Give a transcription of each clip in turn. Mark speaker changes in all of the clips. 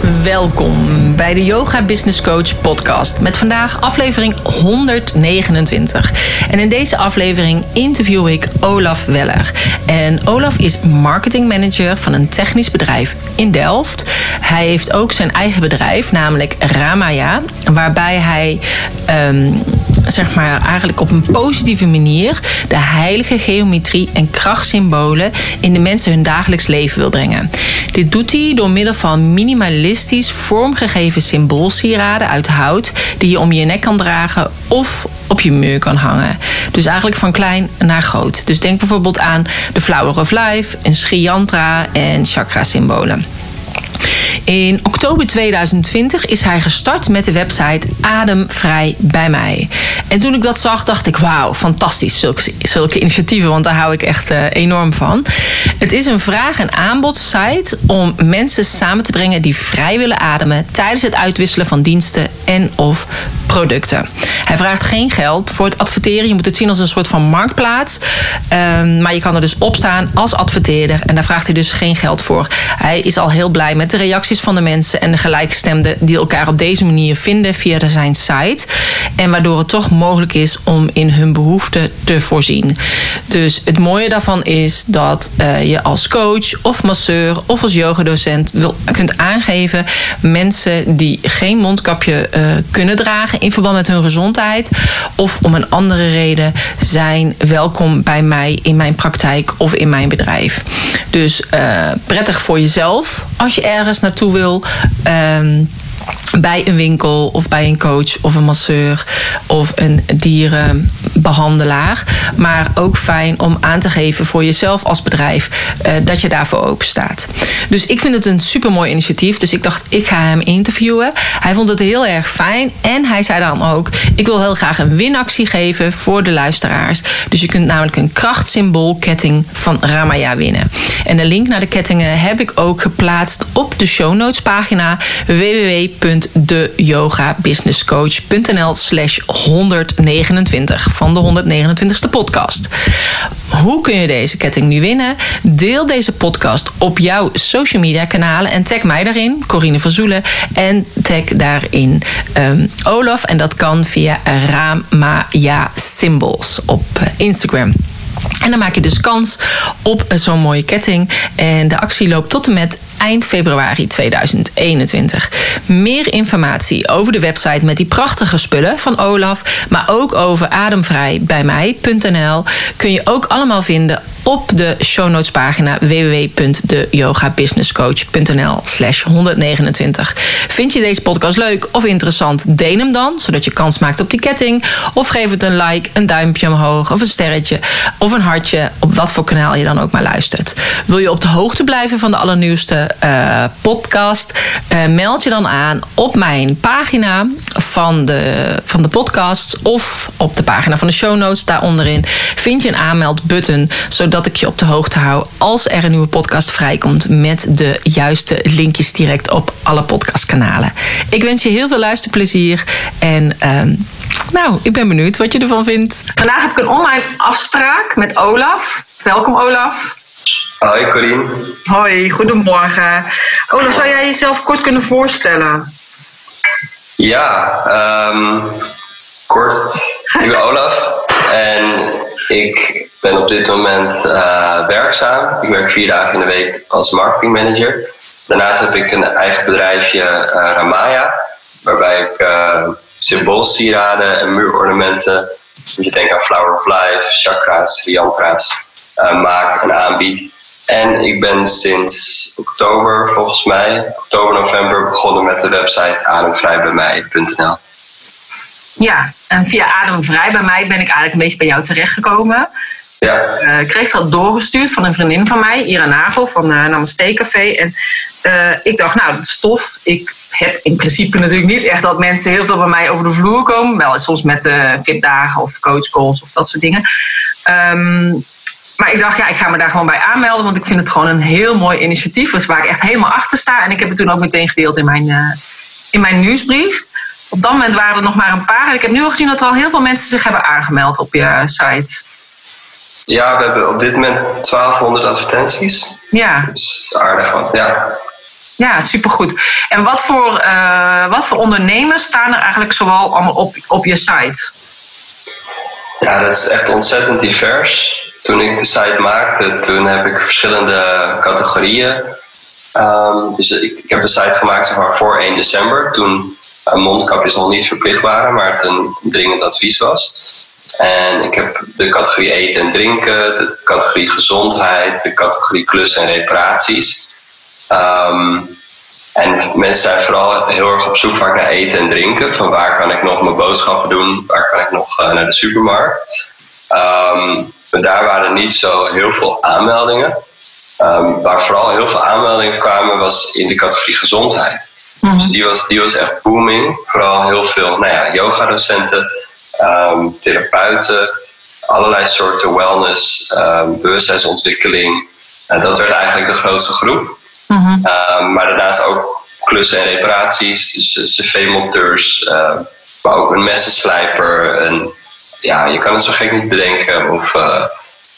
Speaker 1: Welkom bij de Yoga Business Coach podcast met vandaag aflevering 129. En in deze aflevering interview ik Olaf Weller. En Olaf is marketing manager van een technisch bedrijf in Delft. Hij heeft ook zijn eigen bedrijf, namelijk Ramaya, waarbij hij ehm, zeg maar eigenlijk op een positieve manier de heilige geometrie en krachtsymbolen in de mensen hun dagelijks leven wil brengen. Dit doet hij door middel van minimalistisch vormgegeven symboolsieraden uit hout die je om je nek kan dragen of op je muur kan hangen. Dus eigenlijk van klein naar groot. Dus denk bijvoorbeeld aan de Flower of Life, een Sri Yantra en chakra symbolen. In oktober 2020 is hij gestart met de website Ademvrij bij mij. En toen ik dat zag, dacht ik: wauw, fantastisch, zulke, zulke initiatieven, want daar hou ik echt uh, enorm van. Het is een vraag- en aanbodsite om mensen samen te brengen die vrij willen ademen tijdens het uitwisselen van diensten en of producten. Hij vraagt geen geld voor het adverteren. Je moet het zien als een soort van marktplaats. Um, maar je kan er dus op staan als adverteerder. En daar vraagt hij dus geen geld voor. Hij is al heel blij met de reacties van de mensen en de gelijkgestemden die elkaar op deze manier vinden via zijn site. En waardoor het toch mogelijk is om in hun behoeften te voorzien. Dus het mooie daarvan is dat uh, je als coach of masseur of als yogadocent kunt aangeven mensen die geen mondkapje uh, kunnen dragen in verband met hun gezondheid of om een andere reden zijn welkom bij mij in mijn praktijk of in mijn bedrijf. Dus uh, prettig voor jezelf als je ergens naartoe wil. Um, bij een winkel of bij een coach of een masseur of een dierenbehandelaar. Maar ook fijn om aan te geven voor jezelf als bedrijf uh, dat je daarvoor open staat. Dus ik vind het een super mooi initiatief. Dus ik dacht, ik ga hem interviewen. Hij vond het heel erg fijn. En hij zei dan ook: Ik wil heel graag een winactie geven voor de luisteraars. Dus je kunt namelijk een krachtsymboolketting van Ramaya winnen. En de link naar de kettingen heb ik ook geplaatst op de show notes pagina www.deyogabusinesscoach.nl slash 129 van de 129ste podcast. Hoe kun je deze ketting nu winnen? Deel deze podcast op jouw social media kanalen en tag mij daarin, Corine van Zoelen. En tag daarin um, Olaf. En dat kan via Ramaya Symbols op Instagram. En dan maak je dus kans op zo'n mooie ketting. En de actie loopt tot en met eind februari 2021. Meer informatie over de website met die prachtige spullen van Olaf, maar ook over ademvrijbijmij.nl kun je ook allemaal vinden op de show notes pagina www.deyogabusinesscoach.nl slash 129. Vind je deze podcast leuk of interessant? Deel hem dan, zodat je kans maakt op die ketting. Of geef het een like, een duimpje omhoog of een sterretje of een hartje op wat voor kanaal je dan ook maar luistert. Wil je op de hoogte blijven van de allernieuwste uh, podcast? Uh, meld je dan aan op mijn pagina van de, van de podcast of op de pagina van de show notes. Daaronderin vind je een aanmeldbutton, zodat ik je op de hoogte hou als er een nieuwe podcast vrijkomt met de juiste linkjes direct op alle podcastkanalen. Ik wens je heel veel luisterplezier en uh, nou, ik ben benieuwd wat je ervan vindt. Vandaag heb ik een online afspraak met Olaf. Welkom Olaf.
Speaker 2: Hoi Corine.
Speaker 1: Hoi, goedemorgen. Olaf, zou jij jezelf kort kunnen voorstellen?
Speaker 2: Ja, um, kort. Ik ben Olaf en ik ben op dit moment uh, werkzaam. Ik werk vier dagen in de week als marketingmanager. Daarnaast heb ik een eigen bedrijfje, uh, Ramaya, waarbij ik uh, symboolsieraden en muurornamenten, dus je denkt aan Flower of Life, chakra's, yantra's, maak en aanbied. En ik ben sinds oktober, volgens mij, oktober, november, begonnen met de website ademvrijbijmij.nl.
Speaker 1: Ja, en via Ademvrij bij mij ben ik eigenlijk een beetje bij jou terechtgekomen.
Speaker 2: Ja.
Speaker 1: Uh, ik kreeg dat doorgestuurd van een vriendin van mij, Ira Nagel van uh, Namaste Café. En uh, ik dacht, nou, dat is tof. Ik heb in principe natuurlijk niet echt dat mensen heel veel bij mij over de vloer komen. Wel soms met uh, VIP-dagen of coachcalls of dat soort dingen. Ehm, maar ik dacht, ja, ik ga me daar gewoon bij aanmelden. Want ik vind het gewoon een heel mooi initiatief. Dus waar ik echt helemaal achter sta. En ik heb het toen ook meteen gedeeld in mijn, uh, in mijn nieuwsbrief. Op dat moment waren er nog maar een paar. En ik heb nu al gezien dat er al heel veel mensen zich hebben aangemeld op je site.
Speaker 2: Ja, we hebben op dit moment 1200 advertenties.
Speaker 1: Ja.
Speaker 2: Dus dat is aardig, want ja.
Speaker 1: Ja, supergoed. En wat voor, uh, wat voor ondernemers staan er eigenlijk zoal allemaal op, op je site?
Speaker 2: Ja, dat is echt ontzettend divers. Toen ik de site maakte, toen heb ik verschillende categorieën. Um, dus ik, ik, heb de site gemaakt zeg maar, voor 1 december, toen mondkapjes nog niet verplicht waren, maar het een dringend advies was. En ik heb de categorie eten en drinken, de categorie gezondheid, de categorie klus en reparaties. Um, en mensen zijn vooral heel erg op zoek vaak naar eten en drinken. Van waar kan ik nog mijn boodschappen doen? Waar kan ik nog uh, naar de supermarkt? Um, daar waren niet zo heel veel aanmeldingen. Um, waar vooral heel veel aanmeldingen kwamen was in de categorie gezondheid. Mm -hmm. Dus die was, die was echt booming. Vooral heel veel nou ja, yogadocenten, um, therapeuten, allerlei soorten wellness, um, bewustzijnsontwikkeling. En dat werd eigenlijk de grootste groep. Mm -hmm. maar daarnaast ook klussen en reparaties, dus cv-monteurs, uh, maar ook een messenslijper. Een, ja, je kan het zo gek niet bedenken of uh,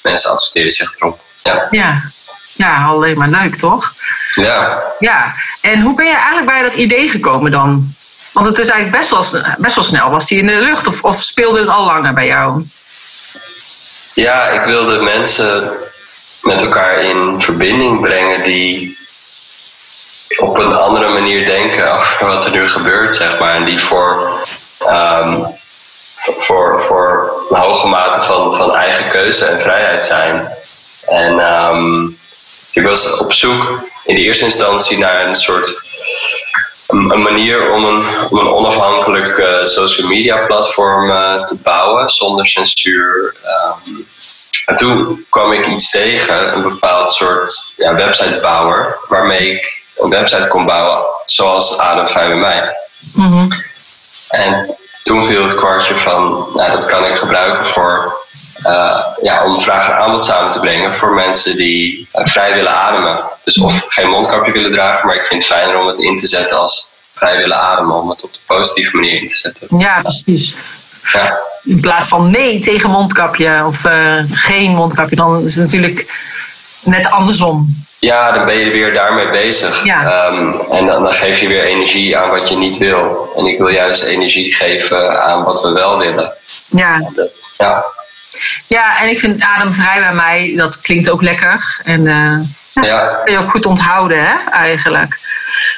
Speaker 2: mensen adverteren zich erop. Ja.
Speaker 1: ja. Ja, alleen maar leuk, toch?
Speaker 2: Ja.
Speaker 1: Ja, en hoe ben je eigenlijk bij dat idee gekomen dan? Want het is eigenlijk best wel, best wel snel. Was die in de lucht of, of speelde het al langer bij jou?
Speaker 2: Ja, ik wilde mensen met elkaar in verbinding brengen die op een andere manier denken over wat er nu gebeurt, zeg maar. En die voor, um, voor, voor een hoge mate van, van eigen keuze en vrijheid zijn. En um, ik was op zoek in de eerste instantie naar een soort een manier om een, om een onafhankelijk uh, social media platform uh, te bouwen zonder censuur. Um, en toen kwam ik iets tegen, een bepaald soort ja, websitebouwer, waarmee ik een website kon bouwen zoals Ademvrij bij mij. Mm -hmm. En toen viel het kwartje van, nou, dat kan ik gebruiken voor, uh, ja, om vraag en aanbod samen te brengen voor mensen die uh, vrij willen ademen. Dus of geen mondkapje willen dragen, maar ik vind het fijner om het in te zetten als vrij willen ademen, om het op de positieve manier in te zetten.
Speaker 1: Ja, precies.
Speaker 2: Ja.
Speaker 1: In plaats van nee tegen mondkapje of uh, geen mondkapje, dan is het natuurlijk net andersom.
Speaker 2: Ja, dan ben je weer daarmee bezig.
Speaker 1: Ja.
Speaker 2: Um, en dan, dan, geef je weer energie aan wat je niet wil. En ik wil juist energie geven aan wat we wel willen.
Speaker 1: Ja.
Speaker 2: Ja,
Speaker 1: ja en ik vind ademvrij bij mij, dat klinkt ook lekker. En uh, ja,
Speaker 2: ja.
Speaker 1: kun je ook goed onthouden, hè, eigenlijk.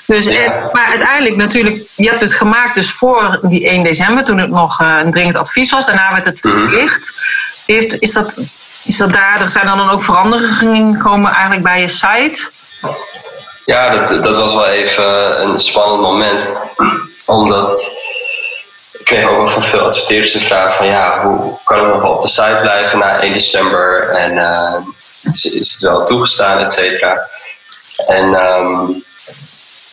Speaker 1: Dus,
Speaker 2: Ja.
Speaker 1: eh, maar uiteindelijk natuurlijk, je hebt het gemaakt dus voor die 1 december, toen het nog uh, een dringend advies was. Daarna werd het
Speaker 2: Mhm.
Speaker 1: verplicht. Heeft, is, dat, is dat daar, er zijn dan ook veranderingen gekomen eigenlijk bij je site?
Speaker 2: Ja, dat, dat was wel even een spannend moment. Omdat ik kreeg ook wel van veel adverteerders de vraag van ja, hoe kan ik nog op de site blijven na 1 december? En uh, is, het wel toegestaan, et cetera? En um,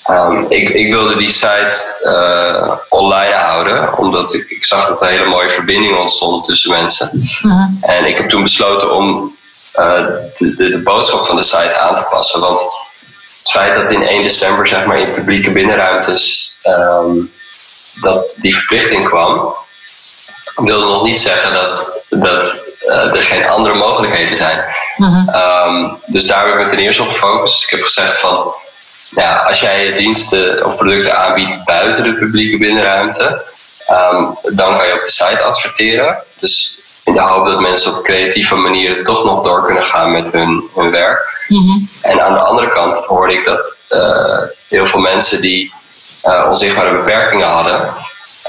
Speaker 2: um, ik, ik, wilde die site uh, online houden, omdat ik, ik, zag dat er een hele mooie verbinding ontstond tussen mensen.
Speaker 1: -hmm.
Speaker 2: En ik heb toen besloten om uh, de, de, de boodschap van de site aan te passen. Want het feit dat in 1 december zeg maar, in publieke binnenruimtes um, dat die verplichting kwam, wilde nog niet zeggen dat, dat uh, er geen andere mogelijkheden zijn. -hmm. um, dus daar heb ik me ten eerste op gefocust. Ik heb gezegd van, ja, als jij je diensten of producten aanbiedt buiten de publieke binnenruimte, um, dan kan je op de site adverteren. Dus in de hoop dat mensen op creatieve manieren toch nog door kunnen gaan met hun, hun werk.
Speaker 1: Mm -hmm.
Speaker 2: En aan de andere kant hoorde ik dat uh, heel veel mensen die uh, onzichtbare beperkingen hadden,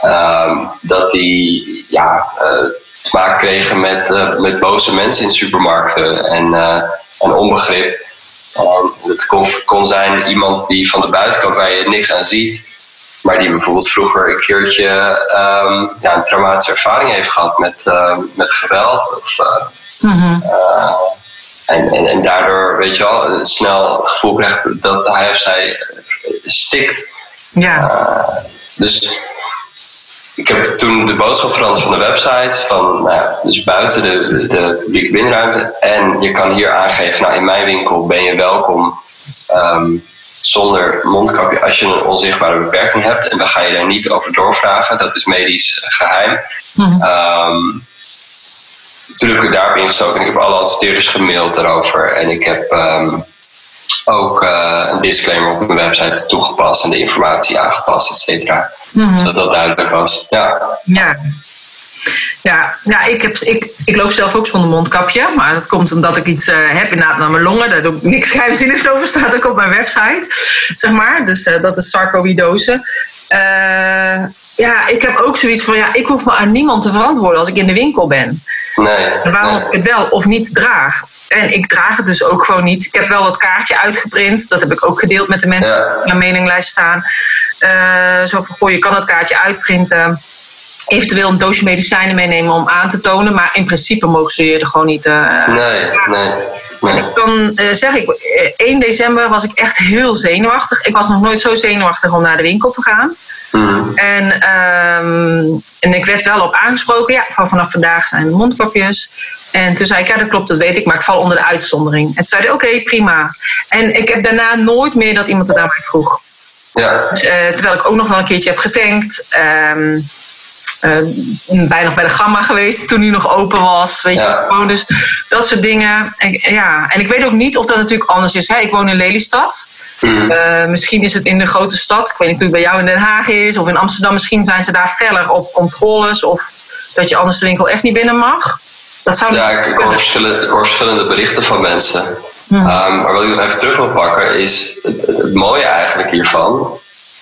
Speaker 2: uh, dat die ja, uh, te maken kregen met, met boze mensen in supermarkten en, en onbegrip. Het kon, kon zijn iemand die van de buitenkant waar je niks aan ziet, maar die bijvoorbeeld vroeger een keertje um, ja, een traumatische ervaring heeft gehad met, uh, met geweld. Of,
Speaker 1: mm -hmm.
Speaker 2: uh, en, en, en daardoor, weet je wel, snel het gevoel krijgt dat hij of zij stikt.
Speaker 1: Ja.
Speaker 2: Uh, dus ik heb toen de boodschap veranderd van de website. Van, nou, dus buiten de, de publieke binnenruimte. En je kan hier aangeven, nou in mijn winkel ben je welkom ehm, zonder mondkapje als je een onzichtbare beperking hebt. En dan ga je daar niet over doorvragen. Dat is medisch geheim.
Speaker 1: Mhm.
Speaker 2: Ehm, toen heb ik daarop ingestoken. En ik heb alle adverteerders gemaild daarover. En ik heb ehm, ook eh, een disclaimer op mijn website toegepast en de informatie aangepast, et cetera.
Speaker 1: Mhm.
Speaker 2: Zodat dat duidelijk was. Ja.
Speaker 1: Ja. Ja, ja ik, heb, ik, ik loop zelf ook zonder mondkapje. Maar dat komt omdat ik iets eh, heb inderdaad naar mijn longen. Daar doe ik niks geheimzinnigs over. Staat ook op mijn website. Zeg maar. Dus eh, dat is sarcoïdose. Eh, ja, ik heb ook zoiets van... Ja, ik hoef me aan niemand te verantwoorden als ik in de winkel ben.
Speaker 2: Nee.
Speaker 1: Waarom
Speaker 2: nee.
Speaker 1: ik het wel of niet draag. En ik draag het dus ook gewoon niet. Ik heb wel dat kaartje uitgeprint. Dat heb ik ook gedeeld met de mensen die op mijn meninglijst staan. Eh, zo van, goh, je kan het kaartje uitprinten. Eventueel een doosje medicijnen meenemen om aan te tonen. Maar in principe mogen ze je er gewoon niet... eh,
Speaker 2: Nee, nee.
Speaker 1: en
Speaker 2: nee.
Speaker 1: ik kan eh, zeggen, ik, eh, 1 december was ik echt heel zenuwachtig. Ik was nog nooit zo zenuwachtig om naar de winkel te gaan.
Speaker 2: Mhm.
Speaker 1: En, ehm, en ik werd wel op aangesproken. Ja, van vanaf vandaag zijn mondkapjes. En toen zei ik, ja dat klopt, dat weet ik. Maar ik val onder de uitzondering. En toen zei hij, oké, prima. En ik heb daarna nooit meer dat iemand het aan mij vroeg.
Speaker 2: Ja.
Speaker 1: Eh, terwijl ik ook nog wel een keertje heb getankt. Ehm eh, bijna nog bij de Gamma geweest toen die nog open was. Weet je, gewoon dus dat soort dingen. En, ja. en ik weet ook niet of dat natuurlijk anders is. Hè? Ik woon in Lelystad. Eh, misschien is het in de grote stad. Ik weet niet hoe het bij jou in Den Haag is. Of in Amsterdam. Misschien zijn ze daar feller op controles. Of dat je anders de winkel echt niet binnen mag. Dat zou
Speaker 2: Ja, ik, hoor verschillende, hoor verschillende berichten van mensen.
Speaker 1: Mhm.
Speaker 2: Ehm, maar wat ik nog even terug wil pakken is het, het, mooie eigenlijk hiervan.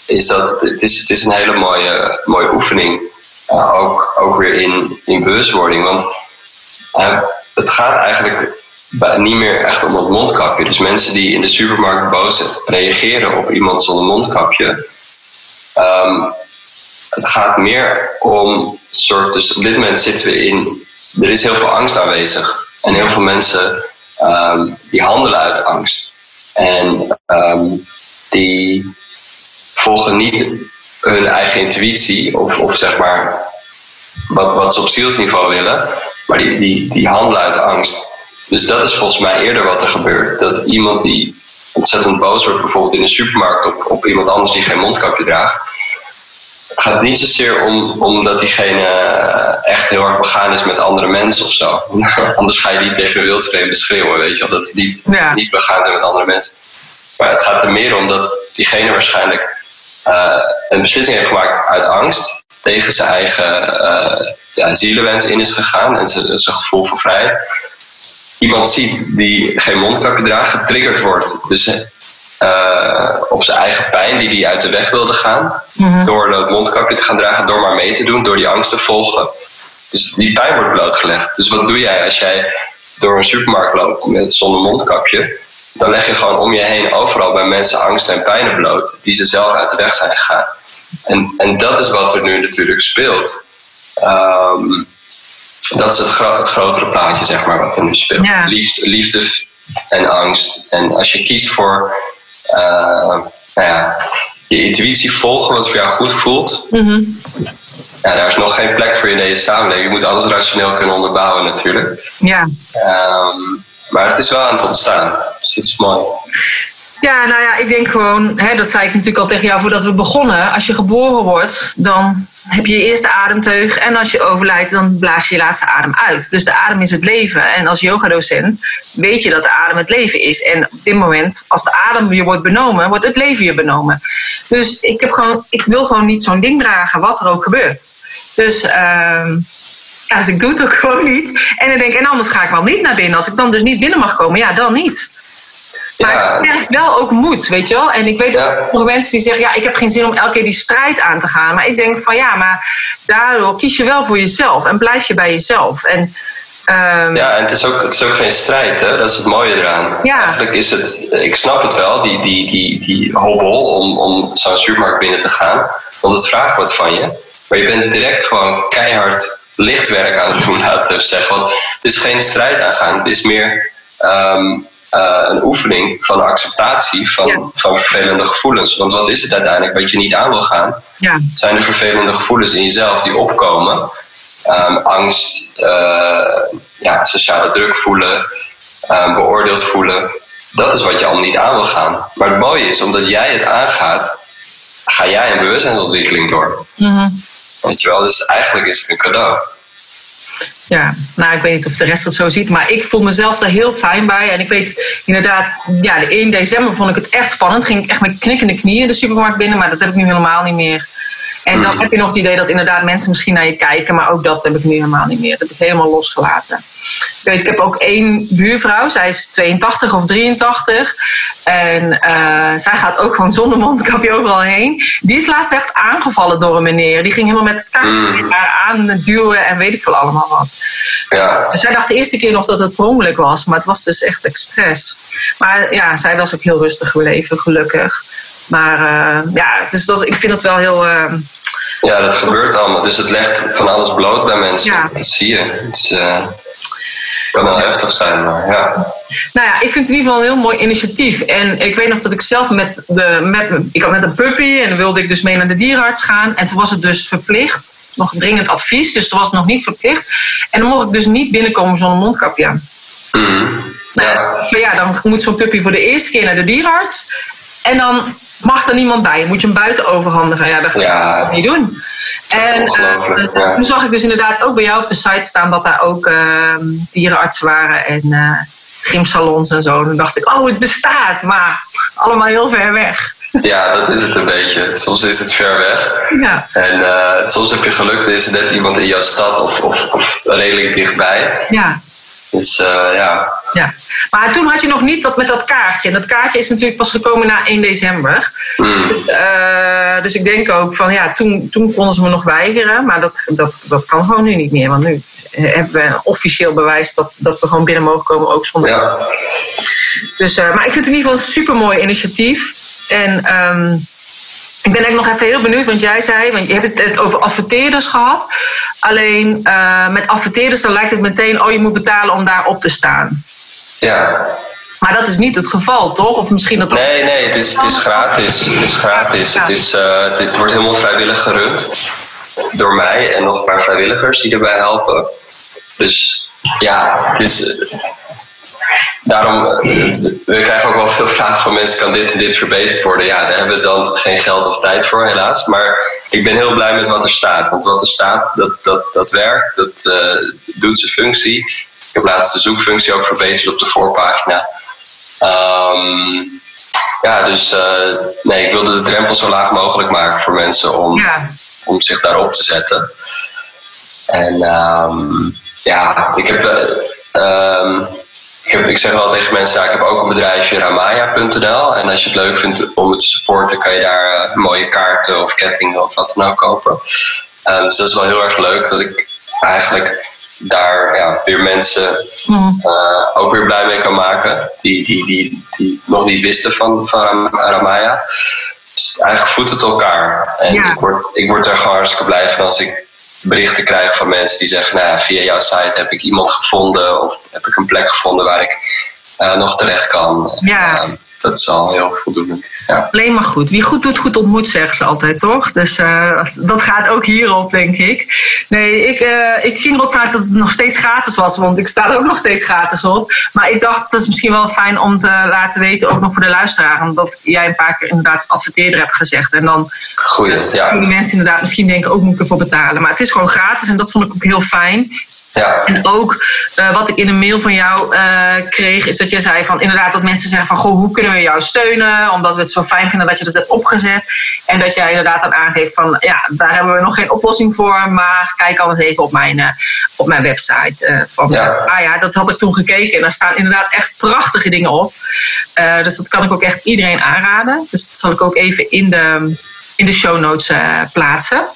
Speaker 2: Is dat het, het is, het is een hele mooie, mooie oefening. Ook, ook weer in, in bewustwording. Want het gaat eigenlijk niet meer echt om het mondkapje. Dus mensen die in de supermarkt boos reageren op iemand zonder mondkapje. ehm, het gaat meer om soort. Dus op dit moment zitten we in. Er is heel veel angst aanwezig. En heel veel mensen ehm, die handelen uit angst. En ehm, die volgen niet hun eigen intuïtie of, of zeg maar wat, wat ze op zielsniveau willen, maar die, die, die handelen uit angst. Dus dat is volgens mij eerder wat er gebeurt. Dat iemand die ontzettend boos wordt, bijvoorbeeld in een supermarkt op, op iemand anders die geen mondkapje draagt. Het gaat niet zozeer om omdat diegene echt heel erg begaan is met andere mensen of zo. Anders ga je niet tegen een wildvreemde schreeuwen, weet je wel. Dat ze niet,
Speaker 1: Ja.
Speaker 2: niet begaan zijn met andere mensen. Maar het gaat er meer om dat diegene waarschijnlijk eh, een beslissing heeft gemaakt uit angst. Tegen zijn eigen eh ja, zielenwens in is gegaan en zijn, zijn gevoel voor vrijheid. Iemand ziet die geen mondkapje draagt, getriggerd wordt. Dus eh, op zijn eigen pijn die hij uit de weg wilde gaan.
Speaker 1: Mhm.
Speaker 2: Door dat mondkapje te gaan dragen, door maar mee te doen, door die angst te volgen. Dus die pijn wordt blootgelegd. Dus wat doe jij als jij door een supermarkt loopt met, zonder mondkapje? Dan leg je gewoon om je heen overal bij mensen angst en pijnen bloot, die ze zelf uit de weg zijn gegaan. En, en dat is wat er nu natuurlijk speelt. Ehm, dat is het, gro- het grotere plaatje, zeg maar, wat er nu speelt.
Speaker 1: Ja.
Speaker 2: Liefde, liefde en angst. En als je kiest voor eh, nou ja, je intuïtie volgen, wat voor jou goed voelt,
Speaker 1: Mhm.
Speaker 2: ja, daar is nog geen plek voor in deze samenleving. Je moet alles rationeel kunnen onderbouwen, natuurlijk.
Speaker 1: Ja.
Speaker 2: Ehm, maar het is wel aan het ontstaan.
Speaker 1: Ja, nou ja, ik denk gewoon, hè, dat zei ik natuurlijk al tegen jou voordat we begonnen. Als je geboren wordt, dan heb je je eerste ademteug. En als je overlijdt, dan blaas je je laatste adem uit. Dus de adem is het leven. En als yogadocent weet je dat de adem het leven is. En op dit moment, als de adem je wordt benomen, wordt het leven je benomen. Dus ik, heb gewoon, ik wil gewoon niet zo'n ding dragen, wat er ook gebeurt. Dus... ehm ja, dus ik doe het ook gewoon niet. En dan denk ik, en anders ga ik wel niet naar binnen. Als ik dan dus niet binnen mag komen, ja, dan niet. Maar
Speaker 2: Ja.
Speaker 1: het krijgt wel ook moed, weet je wel. En ik weet dat
Speaker 2: Ja.
Speaker 1: er sommige mensen die zeggen... ja, ik heb geen zin om elke keer die strijd aan te gaan. Maar ik denk van ja, maar daardoor kies je wel voor jezelf. En blijf je bij jezelf. En ehm,
Speaker 2: Ja, en het is ook, het is ook geen strijd, hè? dat is het mooie eraan.
Speaker 1: Ja.
Speaker 2: Eigenlijk is het, ik snap het wel, die, die, die, die hobbel om, om zo'n supermarkt binnen te gaan. Want het vraagt wat van je. Maar je bent direct gewoon keihard lichtwerk aan het doen, laten we zeggen. Want het is geen strijd aangaan. Het is meer, ehm, eh, een oefening van acceptatie van, van vervelende gevoelens. Want wat is het uiteindelijk wat je niet aan wil gaan?
Speaker 1: Ja.
Speaker 2: Zijn de vervelende gevoelens in jezelf die opkomen? Ehm, angst, uh, ja, sociale druk voelen, um, beoordeeld voelen. Dat is wat je allemaal niet aan wil gaan. Maar het mooie is, omdat jij het aangaat, ga jij een bewustzijnsontwikkeling door.
Speaker 1: Mm
Speaker 2: Weet je wel, dus eigenlijk is het een cadeau.
Speaker 1: Ja, nou, ik weet niet of de rest het zo ziet, maar ik voel mezelf daar heel fijn bij. En ik weet inderdaad, ja, de 1 december vond ik het echt spannend. Ging ik echt met knikkende knieën de supermarkt binnen, maar dat heb ik nu helemaal niet meer. En dan heb je nog het idee dat inderdaad mensen misschien naar je kijken, maar ook dat heb ik nu helemaal niet meer. Dat heb ik helemaal losgelaten. Ik weet, ik heb ook één buurvrouw, zij is 82 of 83. En uh, zij gaat ook gewoon zonder mondkapje overal heen. Die is laatst echt aangevallen door een meneer. Die ging helemaal met het kaartje mm. aan duwen en weet ik veel allemaal wat.
Speaker 2: Ja.
Speaker 1: Zij dacht de eerste keer nog dat het per ongeluk was, maar het was dus echt expres. Maar ja, zij was ook heel rustig gebleven, gelukkig. Maar uh, ja, dus dat, ik vind dat wel heel. Uh,
Speaker 2: ja, dat gebeurt allemaal. Dus het legt van alles bloot bij mensen. Ja. Dat zie je. Het uh, kan wel heftig zijn, maar ja.
Speaker 1: Nou ja, ik vind het in ieder geval een heel mooi initiatief. En ik weet nog dat ik zelf met de. Met, ik had net een puppy en dan wilde ik dus mee naar de dierenarts gaan. En toen was het dus verplicht. Nog dringend advies, dus toen was het nog niet verplicht. En dan mocht ik dus niet binnenkomen zonder mondkapje.
Speaker 2: Mm.
Speaker 1: Nou, ja. Maar ja, dan moet zo'n puppy voor de eerste keer naar de dierenarts. En dan mag er niemand bij. Moet je hem buiten overhandigen. Ja, dat ga ik niet doen. En uh, toen zag ik dus inderdaad ook bij jou op de site staan dat daar ook uh, dierenartsen waren en uh, trimsalons en zo. En toen dacht ik, oh, het bestaat, maar allemaal heel ver weg.
Speaker 2: Ja, dat is het een beetje. Soms is het ver weg.
Speaker 1: Ja.
Speaker 2: En soms heb je geluk, er is net iemand in jouw stad of, of, of redelijk dichtbij.
Speaker 1: Ja.
Speaker 2: Dus ja.
Speaker 1: Ja, maar toen had je nog niet dat met dat kaartje. En dat kaartje is natuurlijk pas gekomen na 1 december.
Speaker 2: Mm.
Speaker 1: Dus, uh, dus, ik denk ook van ja, toen, toen konden ze me nog weigeren. Maar dat, dat, dat kan gewoon nu niet meer. Want nu hebben we officieel bewijs dat, dat we gewoon binnen mogen komen, ook zonder.
Speaker 2: Ja.
Speaker 1: Dus, uh, maar ik vind het in ieder geval een super mooi initiatief. En um, ik ben eigenlijk nog even heel benieuwd, want jij zei, want je hebt het over adverteerders gehad. Alleen uh, met adverteerders dan lijkt het meteen, oh je moet betalen om daar op te staan.
Speaker 2: Ja.
Speaker 1: Maar dat is niet het geval, toch? Of misschien dat.
Speaker 2: Nee, nee, het is, het is gratis. Het is gratis. Het, is, uh, het wordt helemaal vrijwillig gerund. Door mij en nog een paar vrijwilligers die erbij helpen. Dus ja, het is. Daarom, we krijgen ook wel veel vragen van mensen: kan dit en dit verbeterd worden? Ja, daar hebben we dan geen geld of tijd voor, helaas. Maar ik ben heel blij met wat er staat. Want wat er staat, dat, dat, dat werkt, dat uh, doet zijn functie. Ik heb laatst de zoekfunctie ook verbeterd op de voorpagina. Um, ja, dus uh, nee, ik wilde de drempel zo laag mogelijk maken voor mensen om,
Speaker 1: ja.
Speaker 2: om zich daarop te zetten. En um, ja, ik heb. Uh, um, ik, heb, ik zeg wel tegen mensen, ja, ik heb ook een bedrijfje ramaya.nl. En als je het leuk vindt om het te supporten, kan je daar uh, mooie kaarten of kettingen of wat dan ook kopen. Um, dus dat is wel heel erg leuk dat ik eigenlijk daar ja, weer mensen
Speaker 1: mm.
Speaker 2: uh, ook weer blij mee kan maken. Die, die, die, die nog niet wisten van, van Ramaya. Dus eigenlijk voedt het elkaar. En
Speaker 1: ja.
Speaker 2: ik, word, ik word er gewoon hartstikke blij van als ik berichten krijg van mensen die zeggen: nou, via jouw site heb ik iemand gevonden of heb ik een plek gevonden waar ik uh, nog terecht kan.
Speaker 1: Ja.
Speaker 2: Uh, dat is al heel voldoende. Ja.
Speaker 1: Alleen maar goed. Wie goed doet, goed ontmoet, zeggen ze altijd, toch? Dus uh, dat gaat ook hierop, denk ik. Nee, ik, uh, ik ging er ook vaak dat het nog steeds gratis was, want ik sta er ook nog steeds gratis op. Maar ik dacht, dat is misschien wel fijn om te laten weten, ook nog voor de luisteraar, omdat jij een paar keer inderdaad adverteerder hebt gezegd. En dan
Speaker 2: Goeie, ja.
Speaker 1: kunnen mensen inderdaad misschien denken, ook moet ik ervoor betalen. Maar het is gewoon gratis en dat vond ik ook heel fijn.
Speaker 2: Ja.
Speaker 1: En ook uh, wat ik in een mail van jou uh, kreeg, is dat je zei van inderdaad dat mensen zeggen van goh, hoe kunnen we jou steunen? Omdat we het zo fijn vinden dat je dat hebt opgezet. En dat jij inderdaad dan aangeeft van ja, daar hebben we nog geen oplossing voor, maar kijk anders even op mijn, uh, op mijn website. van,
Speaker 2: ja.
Speaker 1: Ah ja, dat had ik toen gekeken en daar staan inderdaad echt prachtige dingen op. dus dat kan ik ook echt iedereen aanraden. Dus dat zal ik ook even in de in de show notes plaatsen.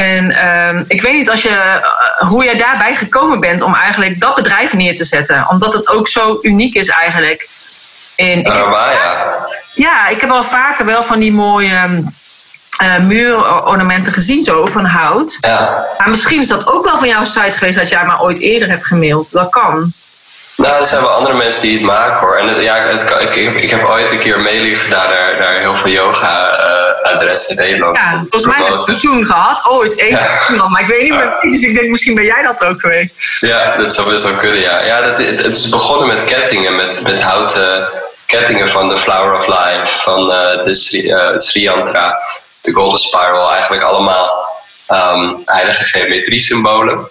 Speaker 1: En uh, ik weet niet als je, uh, hoe jij daarbij gekomen bent om eigenlijk dat bedrijf neer te zetten. Omdat het ook zo uniek is eigenlijk. En ik
Speaker 2: uh,
Speaker 1: heb,
Speaker 2: ja.
Speaker 1: ja, ik heb al vaker wel van die mooie uh, muurornamenten gezien, zo van hout.
Speaker 2: Ja.
Speaker 1: Maar misschien is dat ook wel van jouw site geweest dat jij maar ooit eerder hebt gemaild. Dat kan.
Speaker 2: Nou, er zijn wel andere mensen die het maken hoor. En het, ja, het, ik, ik, heb ooit een keer een mailing gedaan naar, naar heel veel yoga-adressen uh, in Nederland.
Speaker 1: Ja, volgens mij heb ik toen gehad, ooit één ja. maar ik weet niet meer. Dus ik denk, misschien ben jij dat ook geweest.
Speaker 2: Ja, dat zou best wel kunnen, ja. ja dat, het, het is begonnen met kettingen, met, met houten kettingen van de Flower of Life, van uh, de Sri, uh, Sri Yantra, de Golden Spiral. Eigenlijk allemaal um, heilige geometrie-symbolen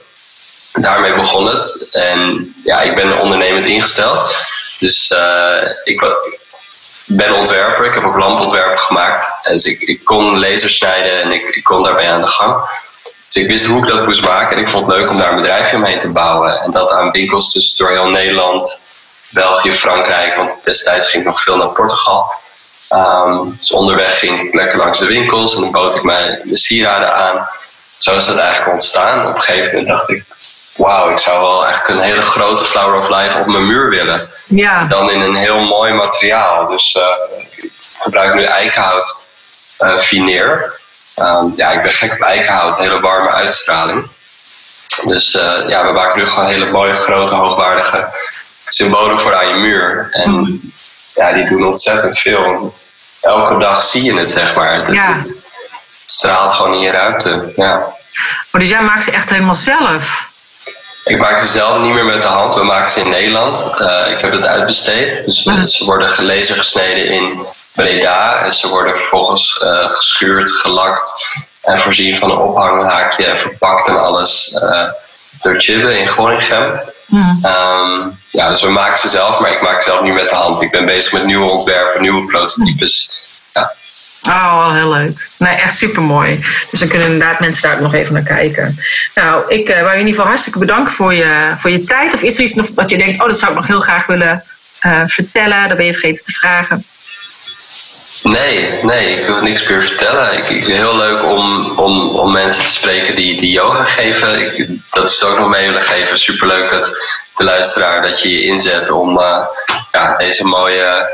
Speaker 2: daarmee begon het. En ja, ik ben ondernemend ingesteld. Dus uh, ik ben ontwerper. Ik heb ook lampontwerpen gemaakt. Dus ik, kon lasers snijden en ik, ik kon daarbij aan de gang. Dus ik wist hoe ik dat moest maken. En ik vond het leuk om daar een bedrijfje omheen te bouwen. En dat aan winkels dus door heel Nederland, België, Frankrijk. Want destijds ging ik nog veel naar Portugal. Um, dus onderweg ging ik lekker langs de winkels en dan bood ik mijn sieraden aan. Zo is dat eigenlijk ontstaan. Op een gegeven moment dacht ik, wauw, ik zou wel eigenlijk een hele grote Flower of Life op mijn muur willen.
Speaker 1: Ja.
Speaker 2: Dan in een heel mooi materiaal. Dus uh, ik gebruik nu eikenhout uh, vineer. Um, ja, ik ben gek op eikenhout, hele warme uitstraling. Dus uh, ja, we maken nu gewoon hele mooie, grote, hoogwaardige symbolen voor aan je muur. En mm. ja, die doen ontzettend veel. Elke dag zie je het, zeg maar. Het,
Speaker 1: ja.
Speaker 2: het straalt gewoon in je ruimte. Ja.
Speaker 1: Maar dus jij maakt ze echt helemaal zelf?
Speaker 2: Ik maak ze zelf niet meer met de hand. We maken ze in Nederland. Uh, ik heb het uitbesteed. Dus we, ze worden gelezen gesneden in Breda. En ze worden vervolgens uh, geschuurd, gelakt. En voorzien van een ophanghaakje en verpakt en alles uh, door Chibbe in Gorinchem.
Speaker 1: Mm.
Speaker 2: Um, ja, dus we maken ze zelf, maar ik maak ze zelf niet met de hand. Ik ben bezig met nieuwe ontwerpen, nieuwe prototypes.
Speaker 1: Oh, heel leuk. Nee, echt super mooi. Dus dan kunnen inderdaad mensen daar ook nog even naar kijken. Nou, ik uh, wou je in ieder geval hartstikke bedanken voor je, voor je tijd. Of is er iets nog dat je denkt, oh, dat zou ik nog heel graag willen uh, vertellen? Dat ben je vergeten te vragen.
Speaker 2: Nee, nee, ik wil niks meer vertellen. Ik, ik, heel leuk om, om, om mensen te spreken die, die yoga geven. Ik, dat is ook nog mee willen geven. Superleuk dat de luisteraar dat je je inzet om uh, ja, deze mooie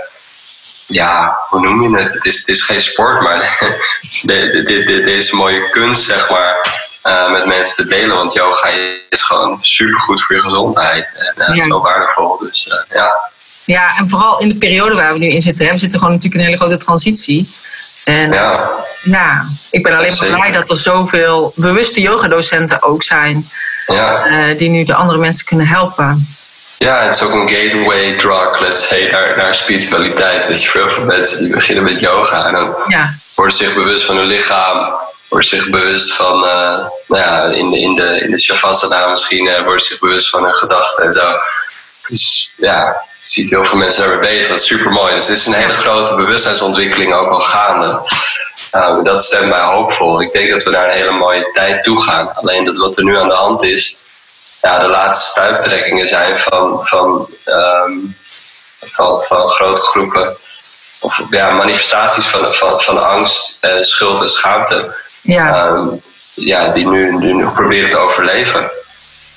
Speaker 2: ja, hoe noem je het? Het is, het is geen sport, maar de, de, de, deze mooie kunst, zeg maar, uh, met mensen te delen. Want yoga is gewoon supergoed voor je gezondheid. En uh, ja. zo waardevol. Dus uh, ja.
Speaker 1: Ja, en vooral in de periode waar we nu in zitten. Hè, we zitten gewoon natuurlijk een hele grote transitie. En
Speaker 2: ja,
Speaker 1: ja ik ben alleen maar blij dat er zoveel bewuste yogadocenten ook zijn.
Speaker 2: Ja.
Speaker 1: die nu de andere mensen kunnen helpen.
Speaker 2: Ja, het is ook een gateway drug, let's say, naar, naar spiritualiteit. Weet je, veel veel mensen die beginnen met yoga en dan
Speaker 1: ja.
Speaker 2: worden zich bewust van hun lichaam, worden zich bewust van, uh, nou ja, in de, in de, in de Shavasana misschien, uh, worden zich bewust van hun gedachten en zo. Dus ja, je ziet heel veel mensen daarmee bezig, dat is super mooi. Dus het is een hele grote bewustzijnsontwikkeling ook al gaande. Uh, dat stemt mij hoopvol. Ik denk dat we naar een hele mooie tijd toe gaan. Alleen dat wat er nu aan de hand is, ja, de laatste stuiptrekkingen zijn van, van, um, van, van grote groepen. Of ja, manifestaties van, van, van angst, eh, schuld en schaamte.
Speaker 1: Ja.
Speaker 2: Um, ja, die nu, nu proberen te overleven.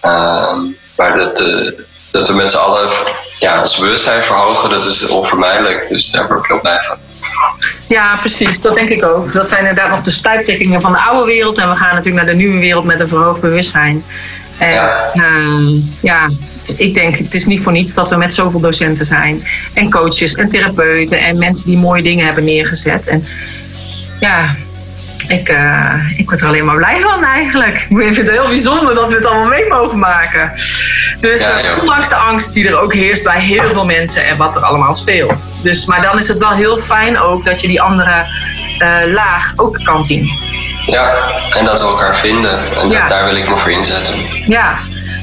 Speaker 2: Um, maar dat, de, dat we met z'n allen ja, ons bewustzijn verhogen, dat is onvermijdelijk. Dus daar word ik heel blij van.
Speaker 1: Ja, precies. Dat denk ik ook. Dat zijn inderdaad nog de stuiptrekkingen van de oude wereld. En we gaan natuurlijk naar de nieuwe wereld met een verhoogd bewustzijn. En ja. Uh, ja, ik denk, het is niet voor niets dat we met zoveel docenten zijn. En coaches en therapeuten en mensen die mooie dingen hebben neergezet. En ja, ik, uh, ik word er alleen maar blij van eigenlijk. Ik vind het heel bijzonder dat we het allemaal mee mogen maken. Dus
Speaker 2: Ja, ja.
Speaker 1: ondanks de angst die er ook heerst bij heel veel mensen en wat er allemaal speelt. Dus, maar dan is het wel heel fijn ook dat je die andere uh, laag ook kan zien.
Speaker 2: Ja, en dat we elkaar vinden. En
Speaker 1: Ja.
Speaker 2: dat, daar wil ik me voor inzetten.
Speaker 1: Ja.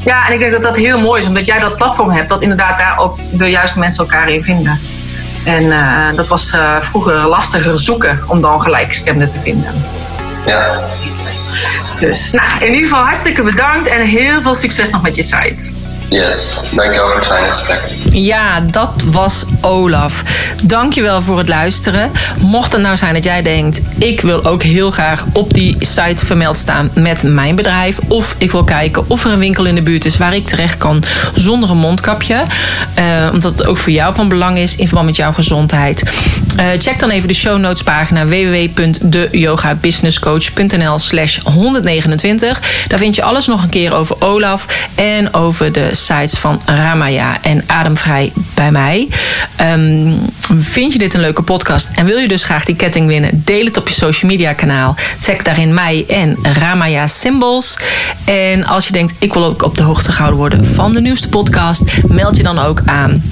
Speaker 1: ja, en ik denk dat dat heel mooi is, omdat jij dat platform hebt, dat inderdaad daar ook de juiste mensen elkaar in vinden. En eh, dat was eh, vroeger lastiger zoeken om dan gelijkgestemden te vinden.
Speaker 2: Ja,
Speaker 1: Dus nou, in ieder geval hartstikke bedankt en heel veel succes nog met je site.
Speaker 2: Yes. Dankjewel voor het fijne gesprek.
Speaker 1: Ja, dat was Olaf. Dankjewel voor het luisteren. Mocht het nou zijn dat jij denkt... ik wil ook heel graag op die site vermeld staan met mijn bedrijf... of ik wil kijken of er een winkel in de buurt is... waar ik terecht kan zonder een mondkapje. Eh, omdat het ook voor jou van belang is in verband met jouw gezondheid. Eh, check dan even de show notes pagina www.deyogabusinesscoach.nl slash 129. Daar vind je alles nog een keer over Olaf en over de sites van Ramaya en Ademvrij bij mij. Ehm, vind je dit een leuke podcast en wil je dus graag die ketting winnen? Deel het op je social media kanaal. Tag daarin mij en Ramaya Symbols. En als je denkt, ik wil ook op de hoogte gehouden worden van de nieuwste podcast, meld je dan ook aan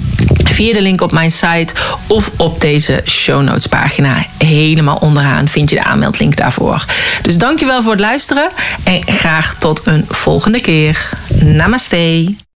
Speaker 1: via de link op mijn site of op deze show notes pagina. Helemaal onderaan vind je de aanmeldlink daarvoor. Dus dankjewel voor het luisteren en graag tot een volgende keer. Namaste.